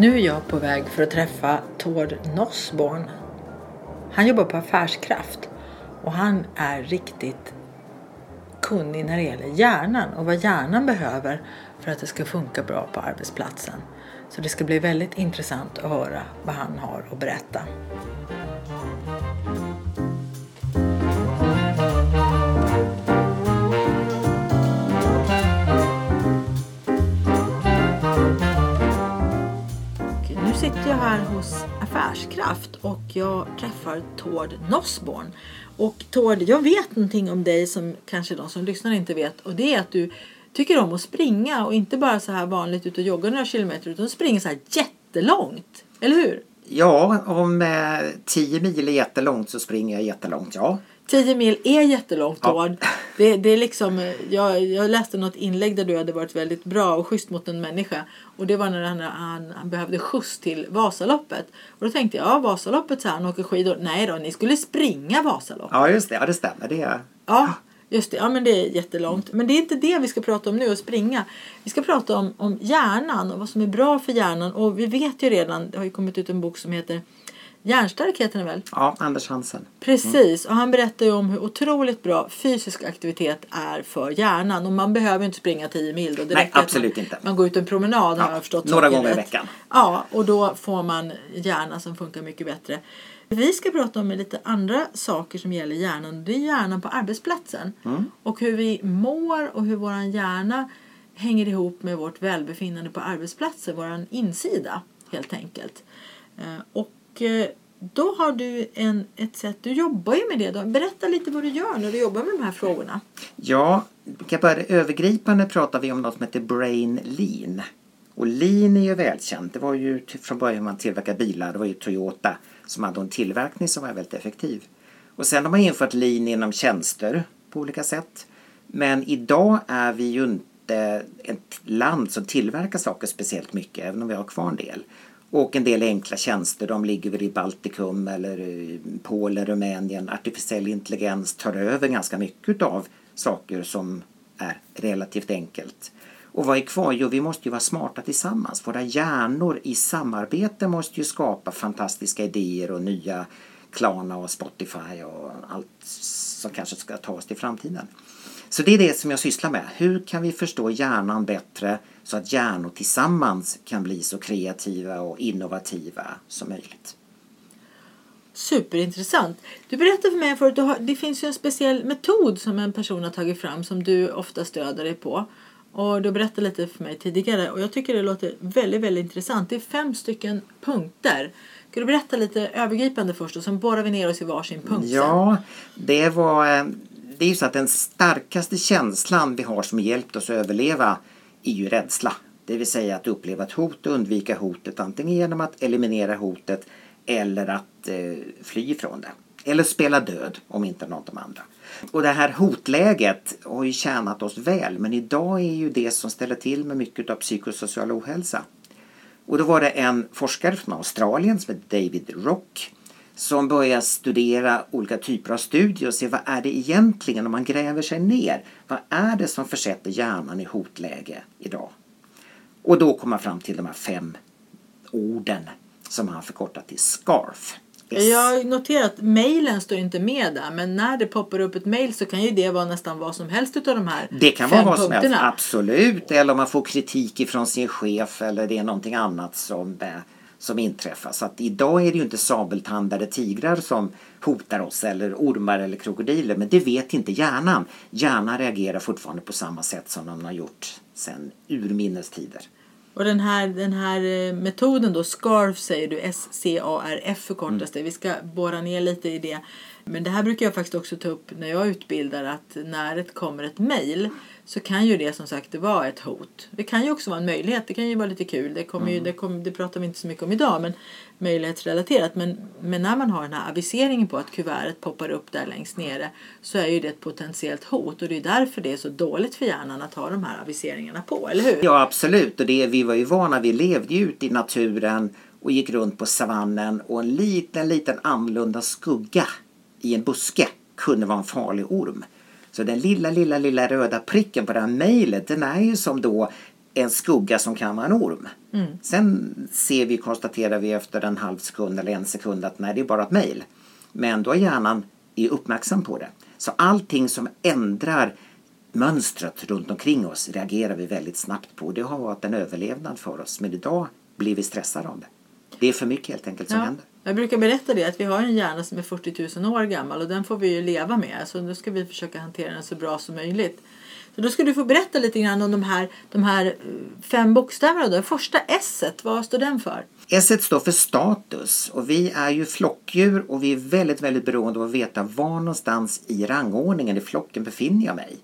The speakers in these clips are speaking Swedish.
Nu är jag på väg för att träffa Tord Nossborn. Han jobbar på Affärskraft och han är riktigt kunnig när det gäller hjärnan och vad hjärnan behöver för att det ska funka bra på arbetsplatsen. Så det ska bli väldigt intressant att höra vad han har att berätta. Sitter jag här hos Affärskraft och jag träffar Tord Nossborn. Och Tord, jag vet någonting om dig som kanske de som lyssnar inte vet och det är att du tycker om att springa och inte bara så här vanligt ut och jogga några kilometer utan springer så här jättelångt. Eller hur? Ja, om eh, tio mil är jättelångt så springer jag jättelångt, ja. 10 mil är jättelångt Ja. Tord. Det, det är liksom, eh, jag, jag läste något inlägg där du hade varit väldigt bra och schysst mot en människa. Och det var när han, han, han behövde skjuts till Vasaloppet. Och då tänkte jag, ja Vasaloppet så här, han åker skidor. Nej då, ni skulle springa Vasaloppet. Ja, just det. Ja, det stämmer. Det är... Ja, just det. Ja, men det är jättelångt. Men det är inte det vi ska prata om nu, att springa. Vi ska prata om, om hjärnan och vad som är bra för hjärnan. Och vi vet ju redan, det har ju kommit ut en bok som heter Hjärnstark heter den väl? Ja, Anders Hansen. Precis, och han berättar ju om hur otroligt bra fysisk aktivitet är för hjärnan. Och man behöver ju inte springa 10 mil då. Det Nej, absolut man, inte. Man går ut en promenad har Ja, jag förstått. några gånger i veckan. Ja, och då får man hjärna som funkar mycket bättre. Vi ska prata om lite andra saker som gäller hjärnan. Det är hjärnan på arbetsplatsen. Mm. Och hur vi mår och hur våran hjärna hänger ihop med vårt välbefinnande på arbetsplatsen. Våran insida helt enkelt. Eh, och eh, då har du en, ett sätt, du jobbar ju med det. Då. Berätta lite vad du gör när du jobbar med de här frågorna. Ja, vi kan börja övergripande pratar vi om något som heter Brain Lean. Och Lean är ju välkänt. Det var ju från början man tillverkade bilar. Det var ju Toyota som hade en tillverkning som var väldigt effektiv. Och sen har man infört Lean inom tjänster på olika sätt. Men idag är vi ju inte ett land som tillverkar saker speciellt mycket, även om vi har kvar en del. Och en del enkla tjänster, de ligger väl i Baltikum eller i Polen, Rumänien. Artificiell intelligens tar över ganska mycket av saker som är relativt enkelt. Och vad är kvar? Jo, vi måste ju vara smarta tillsammans. Våra hjärnor i samarbete måste ju skapa fantastiska idéer och nya Klarna och Spotify och allt som kanske ska ta oss till framtiden. Så det är det som jag sysslar med. Hur kan vi förstå hjärnan bättre så att hjärnor tillsammans kan bli så kreativa och innovativa som möjligt? Superintressant. Du berättade för mig förut, har, det finns ju en speciell metod som en person har tagit fram som du ofta stöder dig på. Och du berättade lite för mig tidigare och jag tycker det låter väldigt, väldigt intressant. Det är fem stycken punkter. Kan du berätta lite övergripande först och sen borrar vi ner oss i varsin punkt sen? Ja, det var... eh, Det är ju så att den starkaste känslan vi har som hjälpt oss att överleva är ju rädsla. Det vill säga att uppleva ett hot och undvika hotet antingen genom att eliminera hotet eller att eh, fly ifrån det. Eller spela död om inte något av de andra. Och det här hotläget har ju tjänat oss väl men idag är ju det som ställer till med mycket av psykosocial ohälsa. Och då var det en forskare från Australien som heter David Rock som började studera olika typer av studier och se vad är det egentligen om man gräver sig ner. Vad är det som försätter hjärnan i hotläge idag? Och då kom man fram till de här fem orden som han förkortat till SCARF. S. Jag har noterat att mejlen står inte med där men när det poppar upp ett mejl så kan ju det vara nästan vad som helst utav de här Det kan fem vara vad som helst, absolut. Eller om man får kritik ifrån sin chef eller det är någonting annat som, eh, som inträffar. Så att idag är det ju inte sabeltandade tigrar som hotar oss eller ormar eller krokodiler. Men det vet inte hjärnan. Hjärnan reagerar fortfarande på samma sätt som den har gjort sedan urminnes tider. Och den här, den här eh, metoden då, SCARF säger du, S-C-A-R-F förkortas det. Vi ska borra ner lite i det. Men det här brukar jag faktiskt också ta upp när jag utbildar att när det kommer ett mejl så kan ju det som sagt vara ett hot. Det kan ju också vara en möjlighet. Det kan ju vara lite kul. Det, kommer ju, det, kommer, det pratar vi inte så mycket om idag men möjlighetsrelaterat. Men, men när man har den här aviseringen på att kuvertet poppar upp där längst nere så är ju det ett potentiellt hot och det är därför det är så dåligt för hjärnan att ha de här aviseringarna på, eller hur? Ja absolut och det, vi var ju vana, vi levde ju ute i naturen och gick runt på savannen och en liten, liten annorlunda skugga i en buske kunde vara en farlig orm. Så den lilla, lilla, lilla röda pricken på det här mejlet den är ju som då en skugga som kan vara en orm. Mm. Sen ser vi, konstaterar vi efter en halv sekund eller en sekund att nej, det är bara ett mejl. Men då är hjärnan är uppmärksam på det. Så allting som ändrar mönstret runt omkring oss reagerar vi väldigt snabbt på. Det har varit en överlevnad för oss. Men idag blir vi stressade av det. Det är för mycket helt enkelt som ja. händer. Jag brukar berätta det att vi har en hjärna som är 40 000 år gammal och den får vi ju leva med. Så nu ska vi försöka hantera den så bra som möjligt. Så då ska du få berätta lite grann om de här, de här eh, fem bokstäverna. Då. Första S, vad står den för? S står för status och vi är ju flockdjur och vi är väldigt, väldigt beroende av att veta var någonstans i rangordningen i flocken befinner jag mig.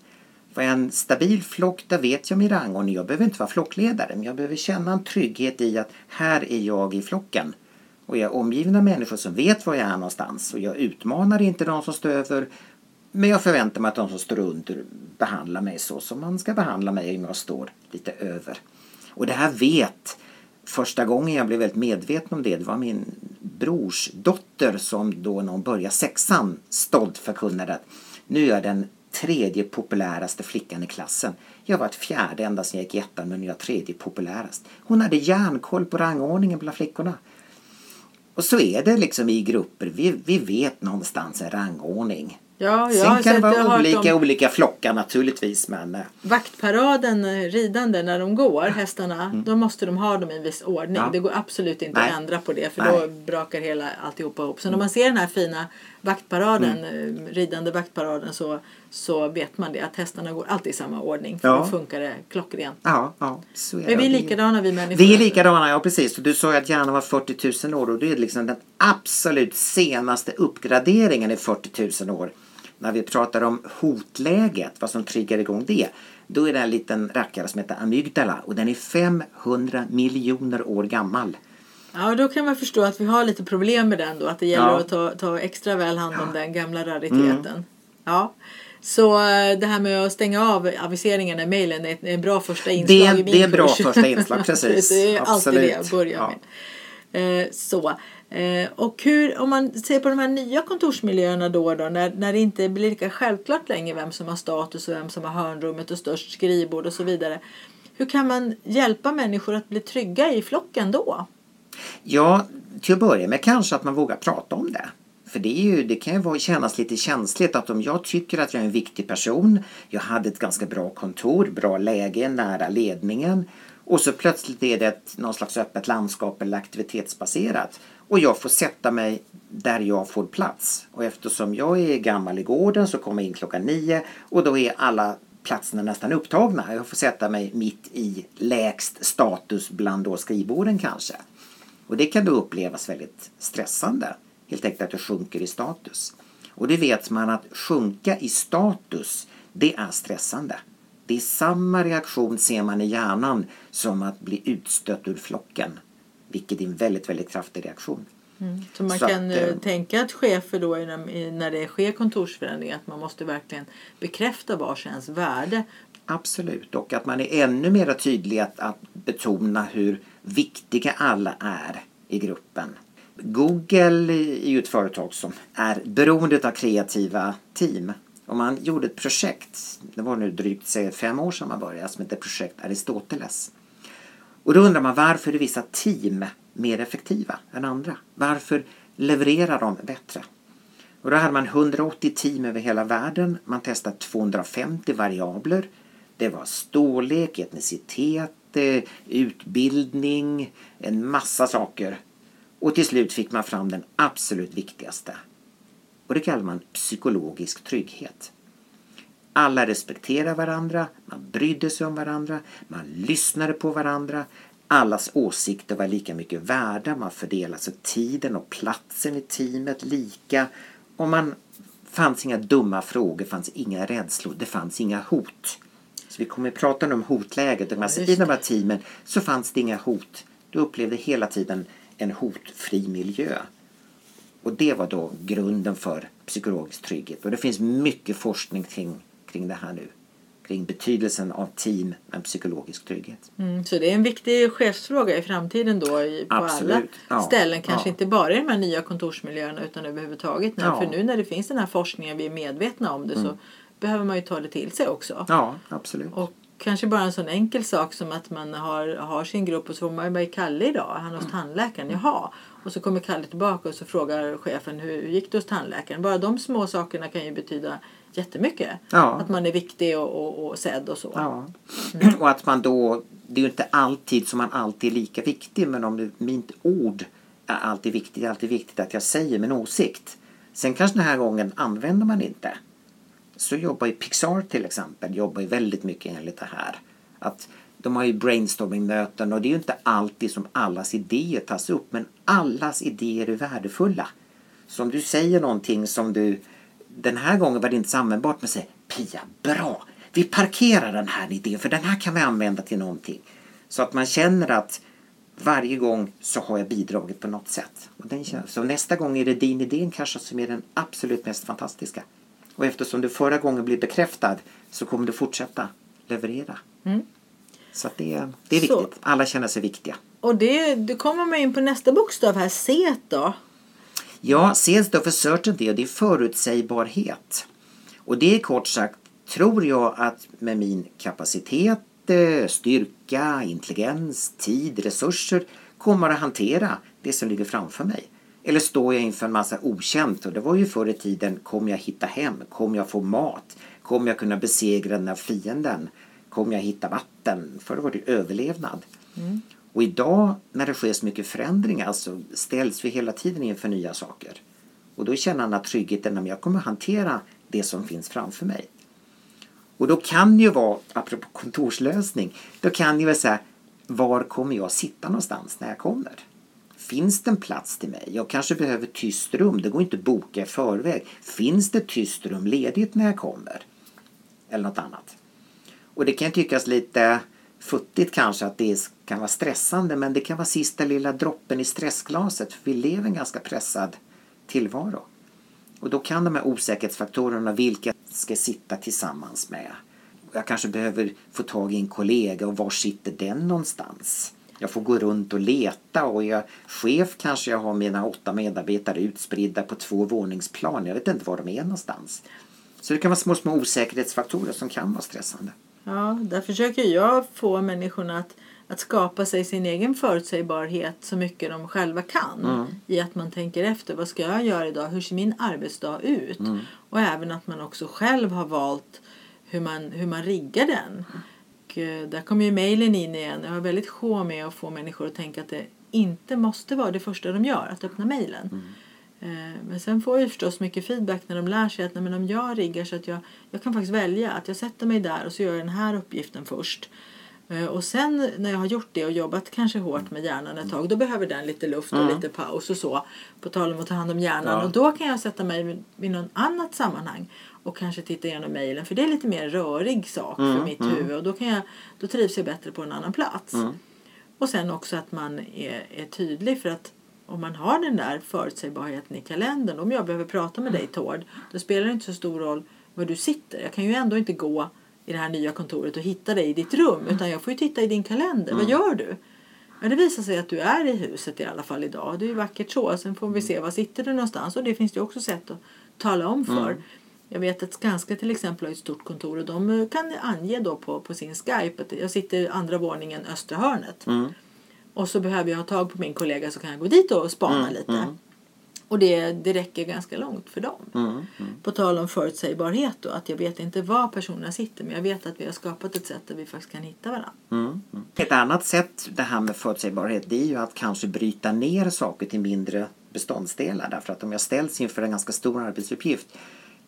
För en stabil flock, där vet jag min rangordning. Jag behöver inte vara flockledare, men jag behöver känna en trygghet i att här är jag i flocken. Och jag är omgiven av människor som vet var jag är någonstans. Och jag utmanar inte de som stöver. Men jag förväntar mig att de som står under behandlar mig så som man ska behandla mig om jag står lite över. Och det här vet Första gången jag blev väldigt medveten om det, det var min brors dotter som då när hon började sexan stolt förkunnade att nu är jag den tredje populäraste flickan i klassen. Jag var ett fjärde ända sedan jag gick i ettan men nu är jag tredje populärast. Hon hade järnkoll på rangordningen bland flickorna. Och så är det liksom i grupper. Vi, vi vet någonstans en rangordning. Ja, Sen kan det vara olika, om... olika flockar naturligtvis. Men... Eh. Vaktparaden eh, ridande när de går, hästarna, mm. då måste de ha dem i en viss ordning. Ja. Det går absolut inte Nej. att ändra på det för Nej. då brakar hela alltihopa ihop. Så mm. när man ser den här fina vaktparaden, mm. Eh, ridande vaktparaden så, så vet man det att hästarna går alltid i samma ordning. För ja. då funkar det klockrent. Ja, ja, så är, är vi likadana vi människor? Vi är likadana, ja precis. Du sa att hjärnan var 40 000 år och det är liksom den absolut senaste uppgraderingen i 40 000 år när vi pratar om hotläget, vad som triggar igång det, då är det en liten rackare som heter amygdala och den är 500 miljoner år gammal. Ja, då kan man förstå att vi har lite problem med den då, att det gäller ja. att ta, ta extra väl hand om ja. den gamla rariteten. Mm. Ja. Så eh, det här med att stänga av aviseringarna i mejlen är ett bra första inslag det, i min Det är bra första inslag, precis. det är alltid det jag börjar ja. med. Eh, så. Eh, och hur, om man ser på de här nya kontorsmiljöerna då, då när, när det inte blir lika självklart längre vem som har status och vem som har hörnrummet och störst skrivbord och så vidare. Hur kan man hjälpa människor att bli trygga i flocken då? Ja, till att börja med kanske att man vågar prata om det. För det, är ju, det kan ju kännas lite känsligt att om jag tycker att jag är en viktig person, jag hade ett ganska bra kontor, bra läge, nära ledningen och så plötsligt är det ett, någon slags öppet landskap eller aktivitetsbaserat och jag får sätta mig där jag får plats. Och eftersom jag är gammal i gården så kommer jag in klockan nio och då är alla platserna nästan upptagna. Jag får sätta mig mitt i lägst status bland då skrivborden kanske. Och det kan då upplevas väldigt stressande. Helt enkelt att jag sjunker i status. Och det vet man att sjunka i status, det är stressande. Det är samma reaktion ser man i hjärnan som att bli utstött ur flocken. Vilket är en väldigt, väldigt kraftig reaktion. Mm. Så man så kan att, eh, tänka att chefer då när det sker kontorsförändringar att man måste verkligen bekräfta vars ens värde. Absolut och att man är ännu mer tydlig att, att betona hur viktiga alla är i gruppen. Google är ju ett företag som är beroende av kreativa team. Och man gjorde ett projekt, det var nu drygt säg, fem år sedan man började, som hette projekt Aristoteles. Och då undrar man varför är vissa team mer effektiva än andra? Varför levererar de bättre? Och då hade man 180 team över hela världen. Man testade 250 variabler. Det var storlek, etnicitet, eh, utbildning, en massa saker. Och till slut fick man fram den absolut viktigaste. Och det kallar man psykologisk trygghet. Alla respekterar varandra, man brydde sig om varandra, man lyssnade på varandra. Allas åsikter var lika mycket värda, man fördelade sig tiden och platsen i teamet lika och man fanns inga dumma frågor, fanns inga rädslor, det fanns inga hot. Så vi kommer att prata om hotläget. Ja, I de här teamen så fanns det inga hot. Du upplevde hela tiden en hotfri miljö. Och det var då grunden för psykologisk trygghet. Och det finns mycket forskning kring, kring det här nu. Kring betydelsen av team med psykologisk trygghet. Mm, så det är en viktig chefsfråga i framtiden då i, på Absolut, alla ja, ställen. Kanske ja. inte bara i de här nya kontorsmiljöerna utan överhuvudtaget. Nu. Ja. För nu när det finns den här forskningen, vi är medvetna om det, så behöver man ju ta det till sig också. Mm. Ja, absolut. Och kanske bara en sån enkel sak som att man har, har sin grupp och så får man vad är Kalle idag? Han är hos tandläkaren. Jaha. Och så kommer Kalle tillbaka och så frågar chefen hur gick det hos tandläkaren? Bara de små sakerna kan ju betyda jättemycket. Ja. Att man är viktig och, och, och sedd och så. Ja. Och att man då, det är ju inte alltid som man alltid är lika viktig men om det, mitt ord är alltid viktigt, det är alltid viktigt att jag säger min åsikt. Sen kanske den här gången använder man inte. Så jobbar ju Pixar till exempel, jobbar ju väldigt mycket enligt det här. Att de har ju brainstorming-möten och det är ju inte alltid som allas idéer tas upp men allas idéer är värdefulla. Så om du säger någonting som du den här gången var det inte så användbart men säg Pia, bra! Vi parkerar den här idén för den här kan vi använda till någonting. Så att man känner att varje gång så har jag bidragit på något sätt. Och den känns, så nästa gång är det din idé kanske som är den absolut mest fantastiska. Och eftersom du förra gången blev bekräftad så kommer du fortsätta leverera. Så att det, det är Så. viktigt. Alla känner sig viktiga. Och det, det kommer man in på nästa bokstav här, C då. Ja, C står för certainty och det är förutsägbarhet. Och det är kort sagt, tror jag att med min kapacitet, eh, styrka, intelligens, tid, resurser kommer att hantera det som ligger framför mig. Eller står jag inför en massa okänt och det var ju förr i tiden, kommer jag hitta hem? Kommer jag få mat? Kommer jag kunna besegra den här fienden? Kommer jag hitta vatten? Förr var det överlevnad. Och idag när det sker så mycket förändringar så ställs vi hela tiden inför nya saker. Och då känner han att tryggheten om jag kommer hantera det som finns framför mig. Och då kan ju vara, apropå kontorslösning, då kan ju vara så här, var kommer jag sitta någonstans när jag kommer? Finns det en plats till mig? Jag kanske behöver tyst rum, det går inte att boka i förväg. Finns det tyst rum ledigt när jag kommer? Eller något annat. Och det kan tyckas lite futtigt kanske att det kan vara stressande men det kan vara sista lilla droppen i stressglaset för vi lever en ganska pressad tillvaro. Och då kan de här osäkerhetsfaktorerna, vilka ska jag sitta tillsammans med? Jag kanske behöver få tag i en kollega och var sitter den någonstans? Jag får gå runt och leta och jag chef kanske jag har mina åtta medarbetare utspridda på två våningsplan. Jag vet inte var de är någonstans. Så det kan vara små, små osäkerhetsfaktorer som kan vara stressande. Ja, där försöker jag få människorna att, att skapa sig sin egen förutsägbarhet så mycket de själva kan. I att man tänker efter, vad ska jag göra idag? Hur ser min arbetsdag ut? Och även att man också själv har valt hur man, hur man riggar den. Eh, där kommer ju mejlen in igen. Jag har väldigt sjå med att få människor att tänka att det inte måste vara det första de gör, att öppna mejlen. Eh, Men sen får jag förstås mycket feedback när de lär sig att nej, men om jag riggar så att jag, jag kan faktiskt välja att jag sätter mig där och så gör jag den här uppgiften först. Eh, Och sen när jag har gjort det och jobbat kanske hårt med hjärnan ett tag då behöver den lite luft och lite paus och så. På tal om att ta hand om hjärnan. Ja. Och då kan jag sätta mig vid någon annat sammanhang och kanske titta igenom mejlen. För det är lite mer rörig sak för mitt huvud och då, kan jag, då trivs jag bättre på en annan plats. Och sen också att man är, är tydlig för att om man har den där förutsägbarheten i kalendern. Om jag behöver prata med dig Tord. Då spelar det inte så stor roll var du sitter. Jag kan ju ändå inte gå i det här nya kontoret och hitta dig i ditt rum. Utan jag får ju titta i din kalender. Vad gör du? Ja, det visar sig att du är i huset i alla fall idag. Det är ju vackert så. Sen får vi se var sitter du någonstans. Och det finns det ju också sätt att tala om för. Jag vet att Skanska till exempel har ett stort kontor och de eh, kan ange då på, på sin Skype att jag sitter i andra våningen östra hörnet. Och så behöver jag ha tag på min kollega så kan jag gå dit och spana lite. Och det, det räcker ganska långt för dem. På tal om förutsägbarhet då, att jag vet inte var personerna sitter men jag vet att vi har skapat ett sätt där vi faktiskt kan hitta varandra. Ett annat sätt det här med förutsägbarhet det är ju att kanske bryta ner saker till mindre beståndsdelar. Därför att om jag ställs inför en ganska stor arbetsuppgift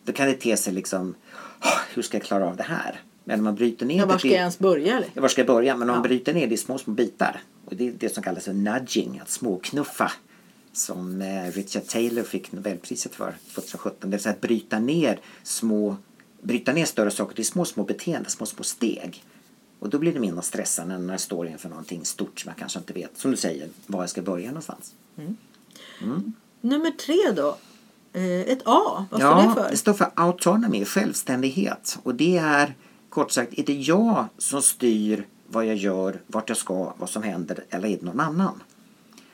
då kan det te sig liksom "Åh, hur ska jag klara av det här? Men om man bryter ner Ja, var det ska till- jag ens börja? Eller? Var ska jag börja? Men om man Ja. bryter ner det i små, små bitar. Och det är det som kallas för nudging, att småknuffa som eh, Richard Taylor fick Nobelpriset för 2017. Det vill säga att bryta ner små bryta ner större saker till små, små beteenden, små, små steg. Och då blir det mindre stressande när jag står inför någonting stort som jag kanske inte vet, som du säger, var jag ska börja någonstans. Nummer tre då. Eh, Ett A, vad står ja, det för? det står för autonomy, självständighet. Och det är kort sagt, är det jag som styr vad jag gör, vart jag ska, vad som händer eller är det någon annan?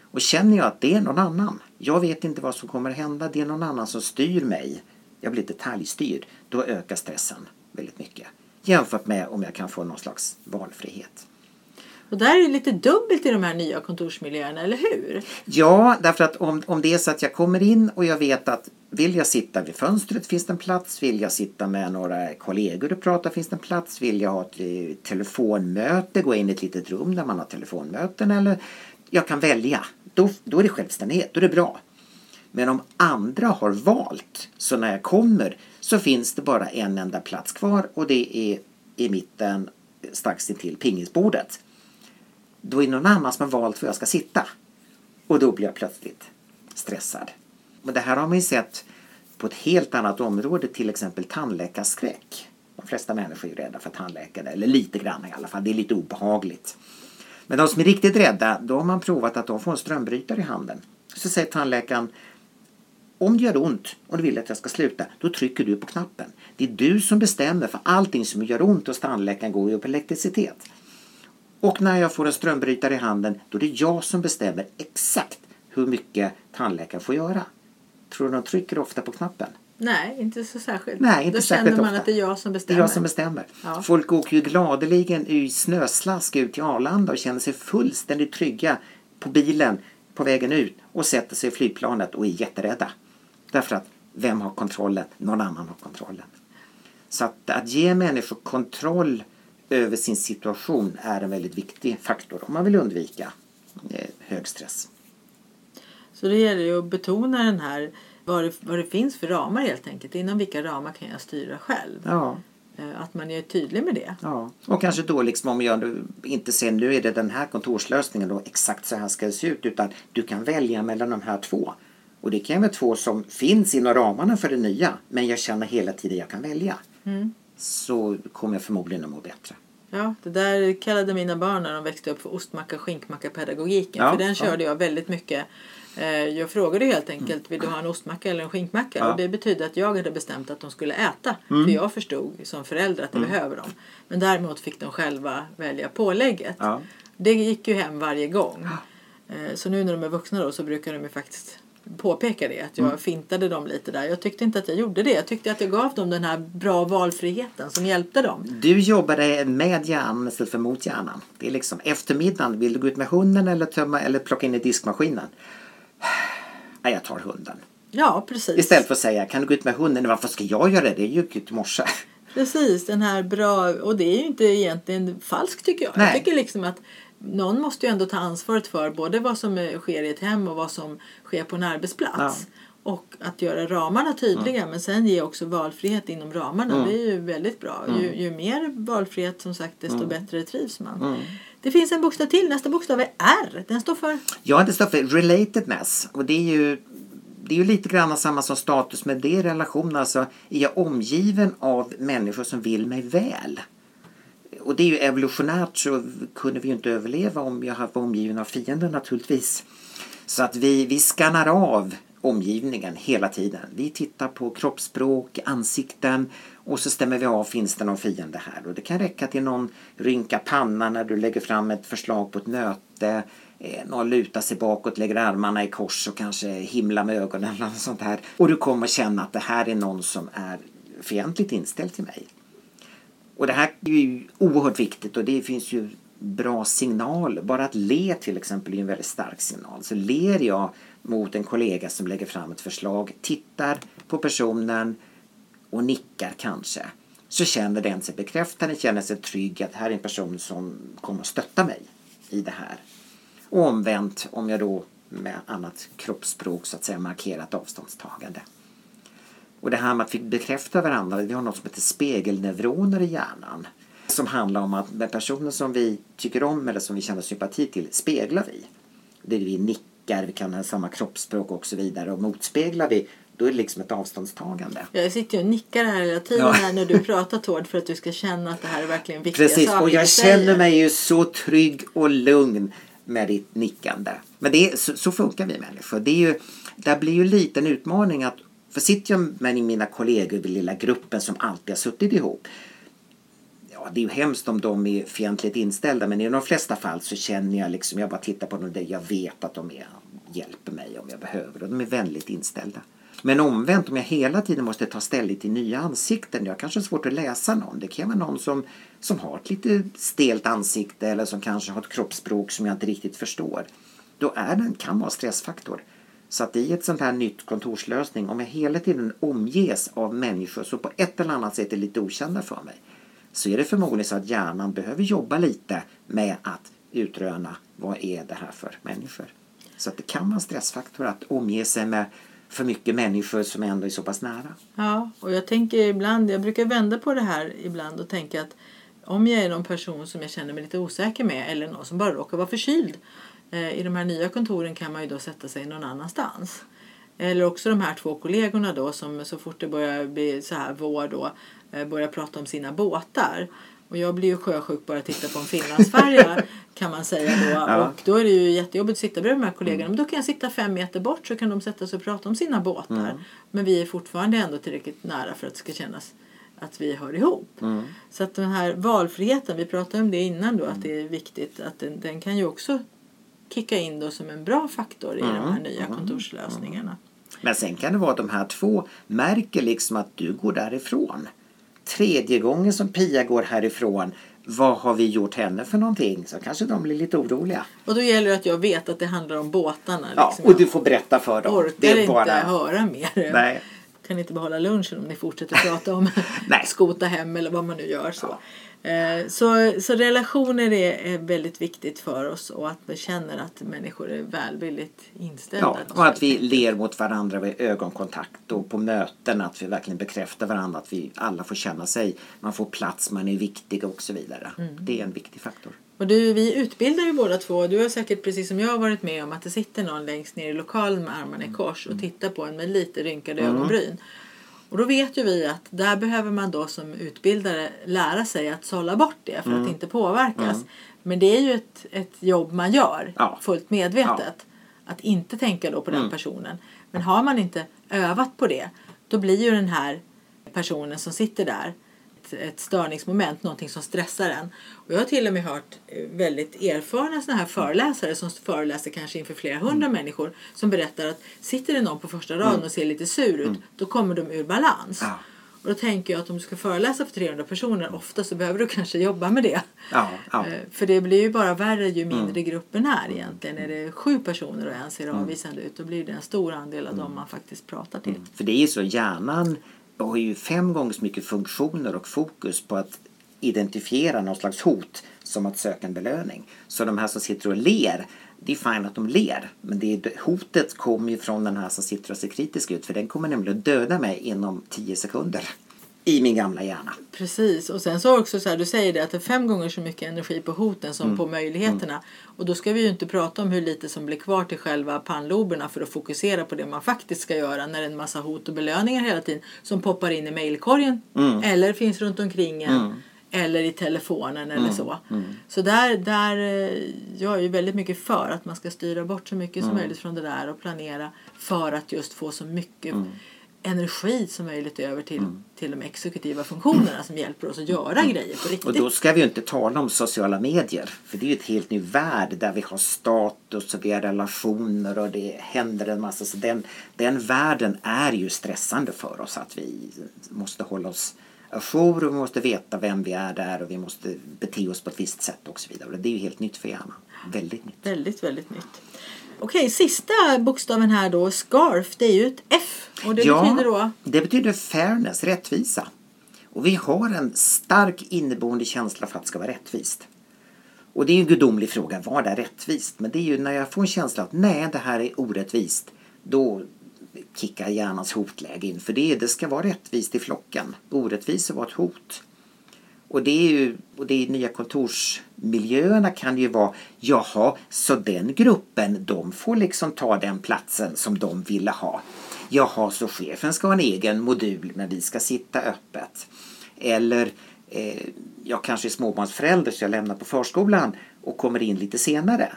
Och känner jag att det är någon annan, jag vet inte vad som kommer att hända, det är någon annan som styr mig, jag blir detaljstyrd, då ökar stressen väldigt mycket. Jämfört med om jag kan få någon slags valfrihet. Och där är det lite dubbelt i de här nya kontorsmiljöerna, eller hur? Ja, därför att om, om det är så att jag kommer in och jag vet att vill jag sitta vid fönstret finns det en plats. Vill jag sitta med några kollegor och prata finns det en plats. Vill jag ha ett eh, telefonmöte, gå in i ett litet rum där man har telefonmöten eller jag kan välja. Då, då är det självständighet, då är det bra. Men om andra har valt, så när jag kommer så finns det bara en enda plats kvar och det är i mitten strax intill pingisbordet. Då är det någon annan som har valt var jag ska sitta. Och då blir jag plötsligt stressad. Men det här har man ju sett på ett helt annat område, till exempel tandläkarskräck. De flesta människor är ju rädda för tandläkare, eller lite grann i alla fall. Det är lite obehagligt. Men de som är riktigt rädda, då har man provat att de får en strömbrytare i handen. Så säger tandläkaren om det gör ont och du vill att jag ska sluta, då trycker du på knappen. Det är du som bestämmer för allting som gör ont hos tandläkaren går ju på elektricitet. Och när jag får en strömbrytare i handen, då är det jag som bestämmer exakt hur mycket tandläkaren får göra. Tror du de trycker ofta på knappen? Nej, inte så särskilt. Nej, inte Då särskilt känner man ofta. att det är jag som Det är bestämmer. jag som bestämmer. Ja. Folk åker ju gladeligen i snöslask ut till Arlanda och känner sig fullständigt trygga på bilen på vägen ut och sätter sig i flygplanet och är jätterädda. Därför att vem har kontrollen? Någon annan har kontrollen. Så att, att ge människor kontroll över sin situation är en väldigt viktig faktor om man vill undvika eh, hög stress. Så det gäller ju att betona den här vad det, vad det finns för ramar helt enkelt. Inom vilka ramar kan jag styra själv? Ja, Eh, Att man är tydlig med det. ja. Och kanske då liksom om jag inte ser nu är det den här kontorslösningen och exakt så här ska det se ut utan du kan välja mellan de här två. Och det kan vara två som finns inom ramarna för det nya men jag känner hela tiden jag kan välja. Så kommer jag förmodligen att må bättre. Ja, det där kallade mina barn när de växte upp för ostmacka skinkmacka pedagogiken. Ja, för den ja. körde jag väldigt mycket. Eh, Jag frågade helt enkelt, vill du ha en ostmacka eller en skinkmacka? Ja. Och det betydde att jag hade bestämt att de skulle äta. För jag förstod som förälder att det behöver de. Men däremot fick de själva välja pålägget. Ja. Det gick ju hem varje gång. Eh, Så nu när de är vuxna då så brukar de ju faktiskt påpeka det. Att jag fintade dem lite där. Jag tyckte inte att jag gjorde det. Jag tyckte att jag gav dem den här bra valfriheten som hjälpte dem. Du jobbade med hjärnan istället för mot hjärnan. Det är liksom eftermiddagen, vill du gå ut med hunden eller, tömma, eller plocka in i diskmaskinen? Nej, jag tar hunden. Ja, precis. Istället för att säga, kan du gå ut med hunden? Varför ska jag göra det? Det gick ju i morse. Precis, den här bra... Och det är ju inte egentligen falskt tycker jag. Nej. Jag tycker liksom att någon måste ju ändå ta ansvaret för både vad som sker i ett hem och vad som sker på en arbetsplats. Ja. Och att göra ramarna tydliga men sen ge också valfrihet inom ramarna. Mm. Det är ju väldigt bra. Ju, ju mer valfrihet som sagt desto Mm. bättre trivs man. Det finns en bokstav till. Nästa bokstav är R. Den står för... Ja, det står för relatedness. Och det är ju, det är ju lite grann samma som status med det i relation. Alltså, är jag omgiven av människor som vill mig väl? Och det är ju evolutionärt så kunde vi ju inte överleva om jag var omgiven av fiender naturligtvis. Så att vi, vi skannar av omgivningen hela tiden. Vi tittar på kroppsspråk, ansikten och så stämmer vi av, finns det någon fiende här? Och det kan räcka till någon rynka panna när du lägger fram ett förslag på ett möte. Eh, någon lutar sig bakåt, lägger armarna i kors och kanske himlar med ögonen eller något sånt här. Och du kommer känna att det här är någon som är fientligt inställd till mig. Och det här är ju oerhört viktigt och det finns ju bra signaler. Bara att le till exempel är en väldigt stark signal. Så ler jag mot en kollega som lägger fram ett förslag, tittar på personen och nickar kanske. Så känner den sig bekräftad, den känner sig trygg att här är en person som kommer att stötta mig i det här. Och omvänt om jag då med annat kroppsspråk så att säga markerat avståndstagande. Och det här med att vi bekräftar varandra, vi har något som heter spegelneuroner i hjärnan. Som handlar om att med personer som vi tycker om eller som vi känner sympati till speglar vi. Det är vi nickar vi kan ha samma kroppsspråk och så vidare. Och motspeglar vi, då är det liksom ett avståndstagande. Jag sitter ju och nickar här hela tiden Ja. här när du pratar Tord för att du ska känna att det här är verkligen viktiga Precis, saker och jag känner mig ju så trygg och lugn med ditt nickande. Men det är, så, så funkar vi människor. Det, är ju, det blir ju lite en utmaning att för sitter jag med mina kollegor i den lilla gruppen som alltid har suttit ihop. Ja, det är ju hemskt om de är fientligt inställda men i de flesta fall så känner jag liksom, jag bara tittar på dem där jag vet att de är, hjälper mig om jag behöver och de är vänligt inställda. Men omvänt om jag hela tiden måste ta ställning till nya ansikten, jag har kanske svårt att läsa någon. Det kan vara någon som, som har ett lite stelt ansikte eller som kanske har ett kroppsspråk som jag inte riktigt förstår. Då är den, kan vara stressfaktor. Så att i ett sånt här nytt kontorslösning, om jag hela tiden omges av människor som på ett eller annat sätt är lite okända för mig, så är det förmodligen så att hjärnan behöver jobba lite med att utröna vad är det här för människor. Så att det kan vara en stressfaktor att omge sig med för mycket människor som ändå är så pass nära. Ja, och jag tänker ibland, jag brukar vända på det här ibland och tänka att om jag är någon person som jag känner mig lite osäker med eller någon som bara råkar vara förkyld. Eh, I de här nya kontoren kan man ju då sätta sig någon annanstans. Eller också de här två kollegorna då som så fort det börjar bli så här vår då eh, börjar prata om sina båtar. Och jag blir ju sjösjuk bara att titta på en Finlandsfärja kan man säga då. Ja. Och då är det ju jättejobbigt att sitta bredvid de här kollegorna. Men då kan jag sitta fem meter bort så kan de sätta sig och prata om sina båtar. Men vi är fortfarande ändå tillräckligt nära för att det ska kännas att vi hör ihop. Så att den här valfriheten, vi pratade om det innan då, att det är viktigt att den, den kan ju också kicka in då som en bra faktor i de här nya kontorslösningarna. Men sen kan det vara att de här två märker liksom att du går därifrån. Tredje gången som Pia går härifrån, vad har vi gjort henne för någonting? Så kanske de blir lite oroliga. Och då gäller det att jag vet att det handlar om båtarna. Ja, liksom. och du får berätta för dem. orkar inte höra mer. Nej. kan inte behålla lunchen om ni fortsätter prata om skota hem eller vad man nu gör. Så, Eh, så, så relationer är, väldigt viktigt för oss och att vi känner att människor är välvilligt inställda. Ja, och att vi ler mot varandra vid ögonkontakt och på möten att vi verkligen bekräftar varandra att vi alla får känna sig, man får plats, man är viktig och så vidare. Mm. Det är en viktig faktor. Och du, vi utbildar ju båda två. Du har säkert precis som jag varit med om att det sitter någon längst ner i lokalen med armarna i kors och tittar på en med lite rynkade ögonbryn. Och då vet ju vi att där behöver man då som utbildare lära sig att sålla bort det för att inte påverkas. Men det är ju ett, ett jobb man gör Ja. fullt medvetet. Att inte tänka då på den personen. Men har man inte övat på det då blir ju den här personen som sitter där ett, ett störningsmoment, någonting som stressar en. Och jag har till och med hört eh, väldigt erfarna såna här föreläsare som föreläser kanske inför flera hundra människor som berättar att sitter det någon på första raden och ser lite sur ut då kommer de ur balans. Ja. Och då tänker jag att om du ska föreläsa för 300 personer ofta så behöver du kanske jobba med det. Ja, ja. Eh, För det blir ju bara värre ju mindre gruppen är egentligen. Är det sju personer och en ser avvisande ut då blir det en stor andel av dem man faktiskt pratar till. För det är ju så, hjärnan har ju fem gånger så mycket funktioner och fokus på att identifiera någon slags hot som att söka en belöning. Så de här som sitter och ler, det är fint att de ler. Men det är, hotet kommer ju från den här som sitter och ser kritisk ut. För den kommer nämligen döda mig inom tio sekunder. I min gamla hjärna. Precis, och sen så också så här, du säger det att det är fem gånger så mycket energi på hoten som Mm. på möjligheterna. Och då ska vi ju inte prata om hur lite som blir kvar till själva pannloberna för att fokusera på det man faktiskt ska göra när det är en massa hot och belöningar hela tiden som poppar in i mejlkorgen Mm. eller finns runt omkring en. Eller i telefonen eller Mm. så. Så där, där eh, jag är ju väldigt mycket för att man ska styra bort så mycket Mm. som möjligt från det där och planera för att just få så mycket energi som möjligt över till, Mm. till de exekutiva funktionerna som hjälper oss att göra grejer på riktigt. Och då ska vi ju inte tala om sociala medier. För det är ju ett helt ny värld där vi har status och vi har relationer och det händer en massa. Så den, den världen är ju stressande för oss att vi måste hålla oss ajour och vi måste veta vem vi är där och vi måste bete oss på ett visst sätt och så vidare. Och det är ju helt nytt för hjärnan. Väldigt nytt. Väldigt, väldigt nytt. Okej, sista bokstaven här då, scarf, det är ju ett F. Och det betyder då? det betyder fairness, rättvisa. Och vi har en stark inneboende känsla för att det ska vara rättvist. Och det är ju en gudomlig fråga, vad är rättvist? Men det är ju när jag får en känsla att nej, det här är orättvist. Då kickar hjärnans hotläge in. För det, det ska vara rättvist i flocken. Orättvisa var ett hot. Och det är ju, och det är nya kontorsmiljöerna kan ju vara, jaha, så den gruppen, de får liksom ta den platsen som de ville ha. Jaha, så chefen ska ha en egen modul men vi ska sitta öppet. Eller eh, jag kanske är småbarnsförälder så jag lämnar på förskolan och kommer in lite senare.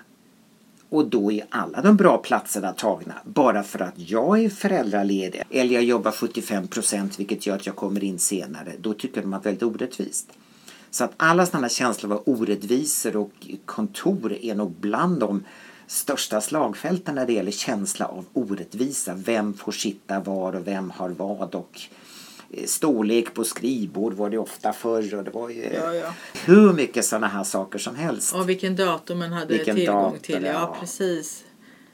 Och då är alla de bra platserna tagna bara för att jag är föräldraledig eller jag jobbar 75 procent vilket gör att jag kommer in senare. Då tycker de att det är väldigt orättvist. Så att alla sådana känslor av orättvisor och kontor är nog bland de största slagfälten när det gäller känsla av orättvisa. Vem får sitta var och vem har vad och eh, storlek på skrivbord var det ofta förr och det var ju Ja, ja. hur mycket sådana här saker som helst. Och vilken dator man hade Vilken tillgång dator, till. Ja, ja. precis.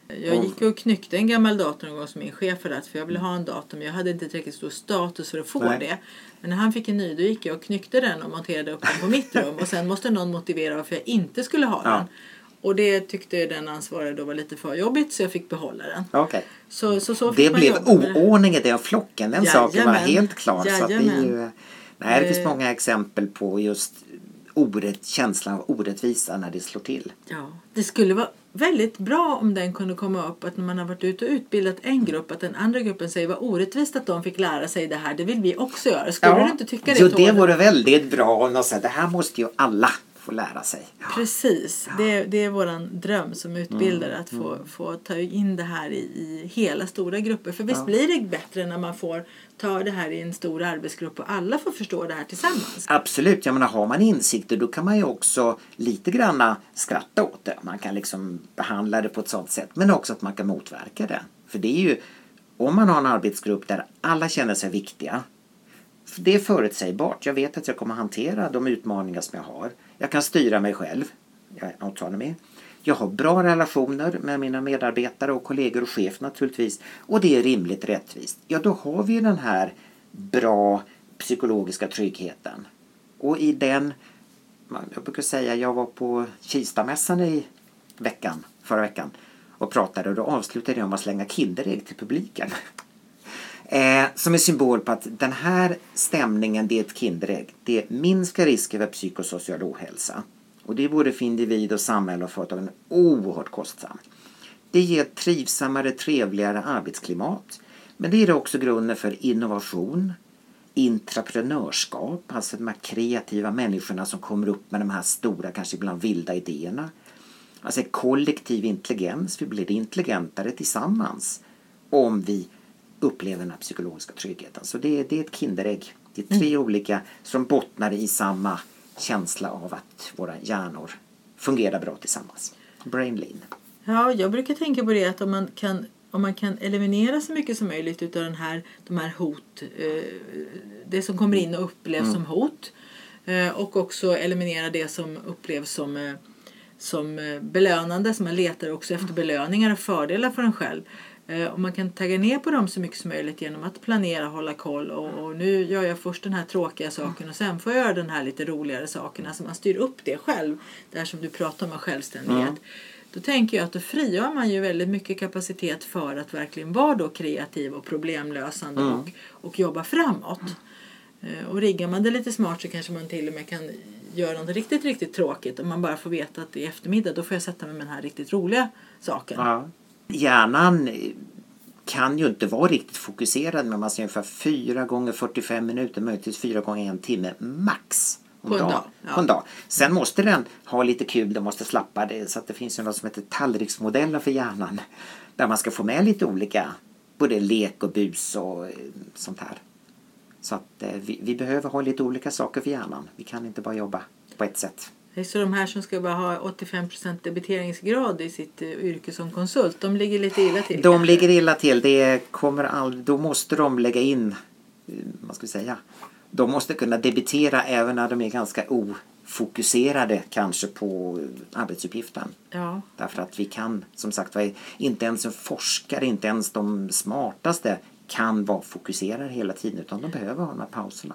Jag gick och knyckte en gammal dator någon gång som min chef hade haft för jag ville ha en dator men jag hade inte tillräckligt stor status för att få Nej. det. Men när han fick en ny då gick jag och knyckte den och monterade upp den på mitt rum och sen måste någon motivera varför jag inte skulle ha Ja. den. Och det tyckte den ansvariga då var lite för jobbigt så jag fick behålla den. Okej. Så, så, så Det blev oordning i den flocken, den saken var Jajamän. helt klar. Så att det, är ju, Jajamän. nej, det finns Eh. många exempel på just orätt, känslan av orättvisa när det slår till. Ja, det skulle vara väldigt bra om den kunde komma upp att när man har varit ute och utbildat en grupp att den andra gruppen säger vad orättvist att de fick lära sig det här. Det vill vi också göra. Skulle du inte tycka det? jo, det vore väldigt bra om de sa det här måste ju alla få lära sig. Ja. Precis, det, det är våran dröm som utbildare Mm, att få, få ta in det här i, i hela stora grupper. För visst blir det bättre när man får ta det här i en stor arbetsgrupp och alla får förstå det här tillsammans. Absolut, jag menar har man insikter då kan man ju också lite granna skratta åt det. Man kan liksom behandla det på ett sådant sätt men också att man kan motverka det. För det är ju om man har en arbetsgrupp där alla känner sig viktiga det är förutsägbart. Jag vet att jag kommer hantera de utmaningar som jag har. Jag kan styra mig själv. Jag är autonomy. Jag har bra relationer med mina medarbetare och kollegor och chef naturligtvis. Och det är rimligt rättvist. Ja, då har vi den här bra psykologiska tryggheten. Och i den, jag brukar säga, jag var på Kistamässan i veckan, förra veckan och pratade och då avslutade jag med att slänga Kinderägg till publiken. Eh, som är symbol på att den här stämningen, det är ett Kinderägg. Det minskar risken för psykosocial ohälsa. Och det är både för individ och samhälle och företag oerhört kostsamt. Det ger ett trivsammare, trevligare arbetsklimat. Men det ger också grunden för innovation, intraprenörskap, alltså de här kreativa människorna som kommer upp med de här stora, kanske ibland vilda idéerna. Alltså kollektiv intelligens, vi blir intelligentare tillsammans om vi upplever den här psykologiska tryggheten. Så det är, det är ett Kinderägg. Det är tre olika som bottnar i samma känsla av att våra hjärnor fungerar bra tillsammans. Brain lean. Ja, jag brukar tänka på det att om man kan, om man kan eliminera så mycket som möjligt utav den här, de här hot, eh, det som kommer in och upplevs som hot eh, och också eliminera det som upplevs som, eh, som belönande, så man letar också efter belöningar och fördelar för en själv. Eh, Om man kan tagga ner på dem så mycket som möjligt genom att planera, hålla koll och, och nu gör jag först den här tråkiga saken och sen får jag göra den här lite roligare saken. Alltså man styr upp det själv. Det här som du pratar om med självständighet. Då tänker jag att då frigör man ju väldigt mycket kapacitet för att verkligen vara då kreativ och problemlösande och, och jobba framåt. Eh, Och riggar man det lite smart så kanske man till och med kan göra något riktigt, riktigt tråkigt. Om man bara får veta att i eftermiddag då får jag sätta mig med den här riktigt roliga saken. Hjärnan kan ju inte vara riktigt fokuserad men man ser ungefär 4 gånger 45 minuter, möjligtvis 4 gånger en timme max. om På en dagen. dag, ja. På en dag. Sen måste den ha lite kul, den måste slappa det. Så att det finns ju något som heter tallriksmodellen för hjärnan. Där man ska få med lite olika, både lek och bus och eh, sånt här. Så att eh, vi, vi behöver ha lite olika saker för hjärnan. Vi kan inte bara jobba på ett sätt. Så de här som ska bara ha 85% debiteringsgrad i sitt eh, yrke som konsult, de ligger lite illa till. De kanske? ligger illa till. Det kommer all, då måste de lägga in, eh, vad ska vi säga, de måste kunna debitera även när de är ganska ofokuserade kanske på eh, arbetsuppgiften. Ja, Därför att vi kan, som sagt inte ens en forskare, inte ens de smartaste kan vara fokuserade hela tiden utan de behöver ha de här pauserna.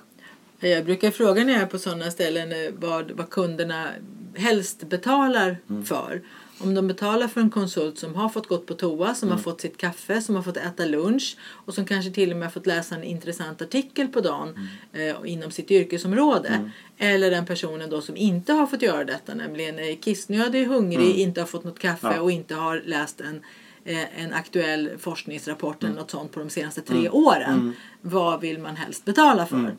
Jag brukar fråga när jag är på sådana ställen eh, vad, vad kunderna helst betalar Mm. för. Om de betalar för en konsult som har fått gått på toa, som har fått sitt kaffe, som har fått äta lunch och som kanske till och med fått läsa en intressant artikel på dagen eh, inom sitt yrkesområde. Eller den personen då som inte har fått göra detta, nämligen är kissnödig, hungrig, inte har fått något kaffe Ja. och inte har läst en eh, en aktuell forskningsrapport eller något sånt på de senaste tre åren. Vad vill man helst betala för?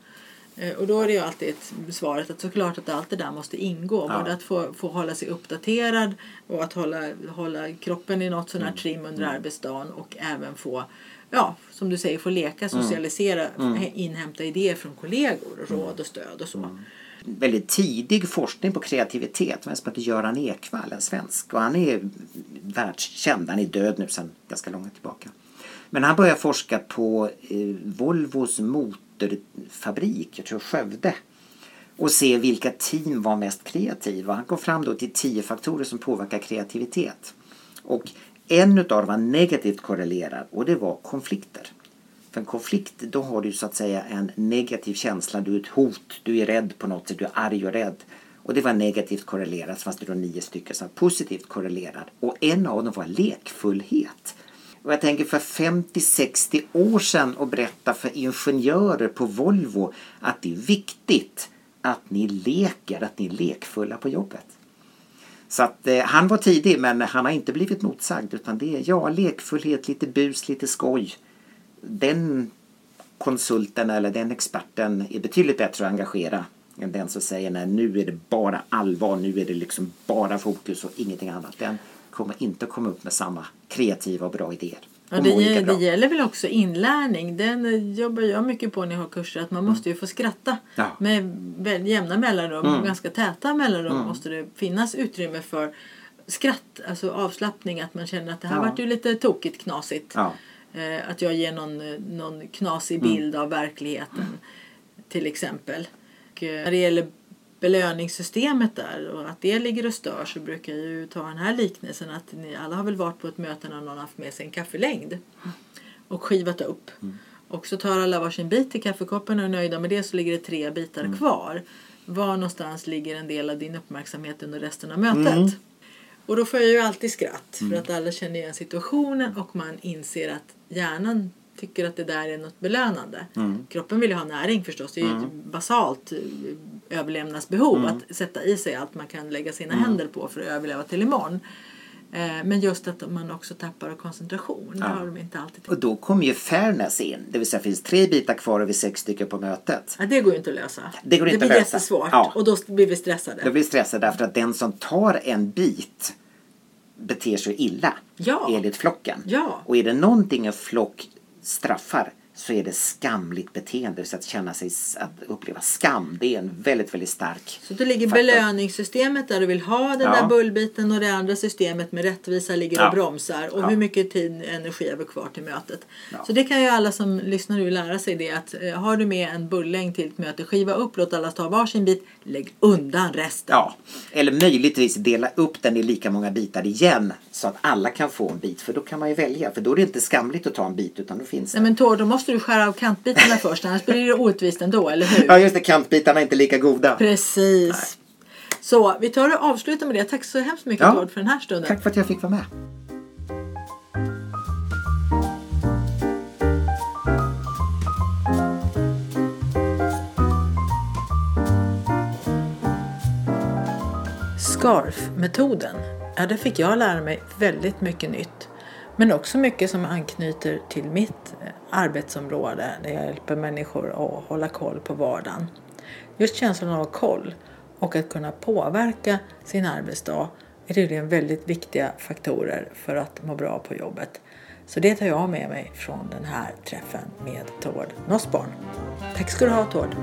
Eh, Och då är det ju alltid ett svaret att såklart att allt det där måste ingå. Ja. Både att få, få hålla sig uppdaterad och att hålla, hålla kroppen i något sån här trim under arbetsdagen och även få Ja, som du säger, få leka, socialisera, inhämta idéer från kollegor, råd och stöd och så. väldigt tidig forskning på kreativitet. Han heter Göran Ekvall, en svensk. Och han är världskänd. Han är död nu sedan ganska långt tillbaka. Men han började forska på eh, Volvos motorfabrik, jag tror Skövde. Och se vilka team var mest kreativa. Han kom fram då till tio faktorer som påverkar kreativitet. Och en av dem var negativt korrelerad och det var konflikter. För en konflikt, då har du så att säga en negativ känsla. Du är ett hot, du är rädd på något sätt, du är arg och rädd. Och det var negativt korrelerat, så fanns det då nio stycken som var positivt korrelerad. Och en av dem var lekfullhet. Och jag tänker för 50-60 år sedan och berätta för ingenjörer på Volvo att det är viktigt att ni leker, att ni är lekfulla på jobbet. Så att eh, han var tidig men han har inte blivit motsagd utan det är ja, lekfullhet, lite bus, lite skoj. Den konsulten eller den experten är betydligt bättre att engagera än den som säger nej nu är det bara allvar, nu är det liksom bara fokus och ingenting annat. Den kommer inte komma upp med samma kreativa och bra idéer. Ja, det, ge- det gäller väl också inlärning. Den jobbar jag mycket på när jag har kurser. Att man måste ju få skratta Ja. med jämna mellanrum. Mm. Ganska täta mellanrum måste det finnas utrymme för skratt. Alltså avslappning. Att man känner att det här Ja. vart ju lite tokigt knasigt. Ja. Eh, att jag ger någon, eh, någon knasig Mm. bild av verkligheten. Till exempel. Och, eh, när det gäller belöningssystemet där och att det ligger och stör så brukar jag ju ta den här liknelsen att ni alla har väl varit på ett möte när någon haft med sig en kaffelängd och skivat upp. Och så tar alla varsin bit i kaffekoppen och är nöjda med det så ligger det tre bitar kvar. Var någonstans ligger en del av din uppmärksamhet under resten av mötet? Och då får jag ju alltid skratt för att alla känner igen situationen och man inser att hjärnan tycker att det där är något belönande. Kroppen vill ju ha näring förstås. Det är ju ett basalt eh, överlevnadsbehov att sätta i sig allt man kan lägga sina händer på för att överleva till imorgon. Eh, Men just att man också tappar koncentration. Det har de inte alltid. Och då kommer ju fairness in. Det vill säga finns tre bitar kvar och vi är sex stycken på mötet. Ja, det går ju inte att lösa. Det går inte blir lösa. jättesvårt Ja. och då blir vi stressade. Då blir vi stressade därför att den som tar en bit beter sig illa Ja. enligt flocken. Ja. Och är det någonting en flock straffar så är det skamligt beteende. Så att känna sig, att uppleva skam, det är en väldigt, väldigt stark Så då ligger faktor. belöningssystemet där du vill ha den Ja. där bullbiten och det andra systemet med rättvisa ligger Ja. och bromsar. Och Ja. hur mycket tid och energi har vi kvar till mötet. Så det kan ju alla som lyssnar nu lära sig det att eh, har du med en bullängd till ett möte, skiva upp, låt alla ta varsin bit, lägg undan resten. Ja, eller möjligtvis dela upp den i lika många bitar igen så att alla kan få en bit. För då kan man ju välja. För då är det inte skamligt att ta en bit utan då finns Nej det. men Tor, då måste du skära av kantbitarna först annars blir det orättvist ändå, eller hur? Ja just det, kantbitarna är inte lika goda. Precis. Så vi tar och avslutar med det. Tack så hemskt mycket Ja. Tord för den här stunden. Tack för att jag fick vara med. SCARF-metoden, ja där fick jag lära mig väldigt mycket nytt. Men också mycket som anknyter till mitt eh, arbetsområde där jag hjälper människor att hålla koll på vardagen. Just känslan av koll och att kunna påverka sin arbetsdag är tydligen väldigt viktiga faktorer för att må bra på jobbet. Så det tar jag med mig från den här träffen med Tord Nossborn. Tack ska du ha Tord!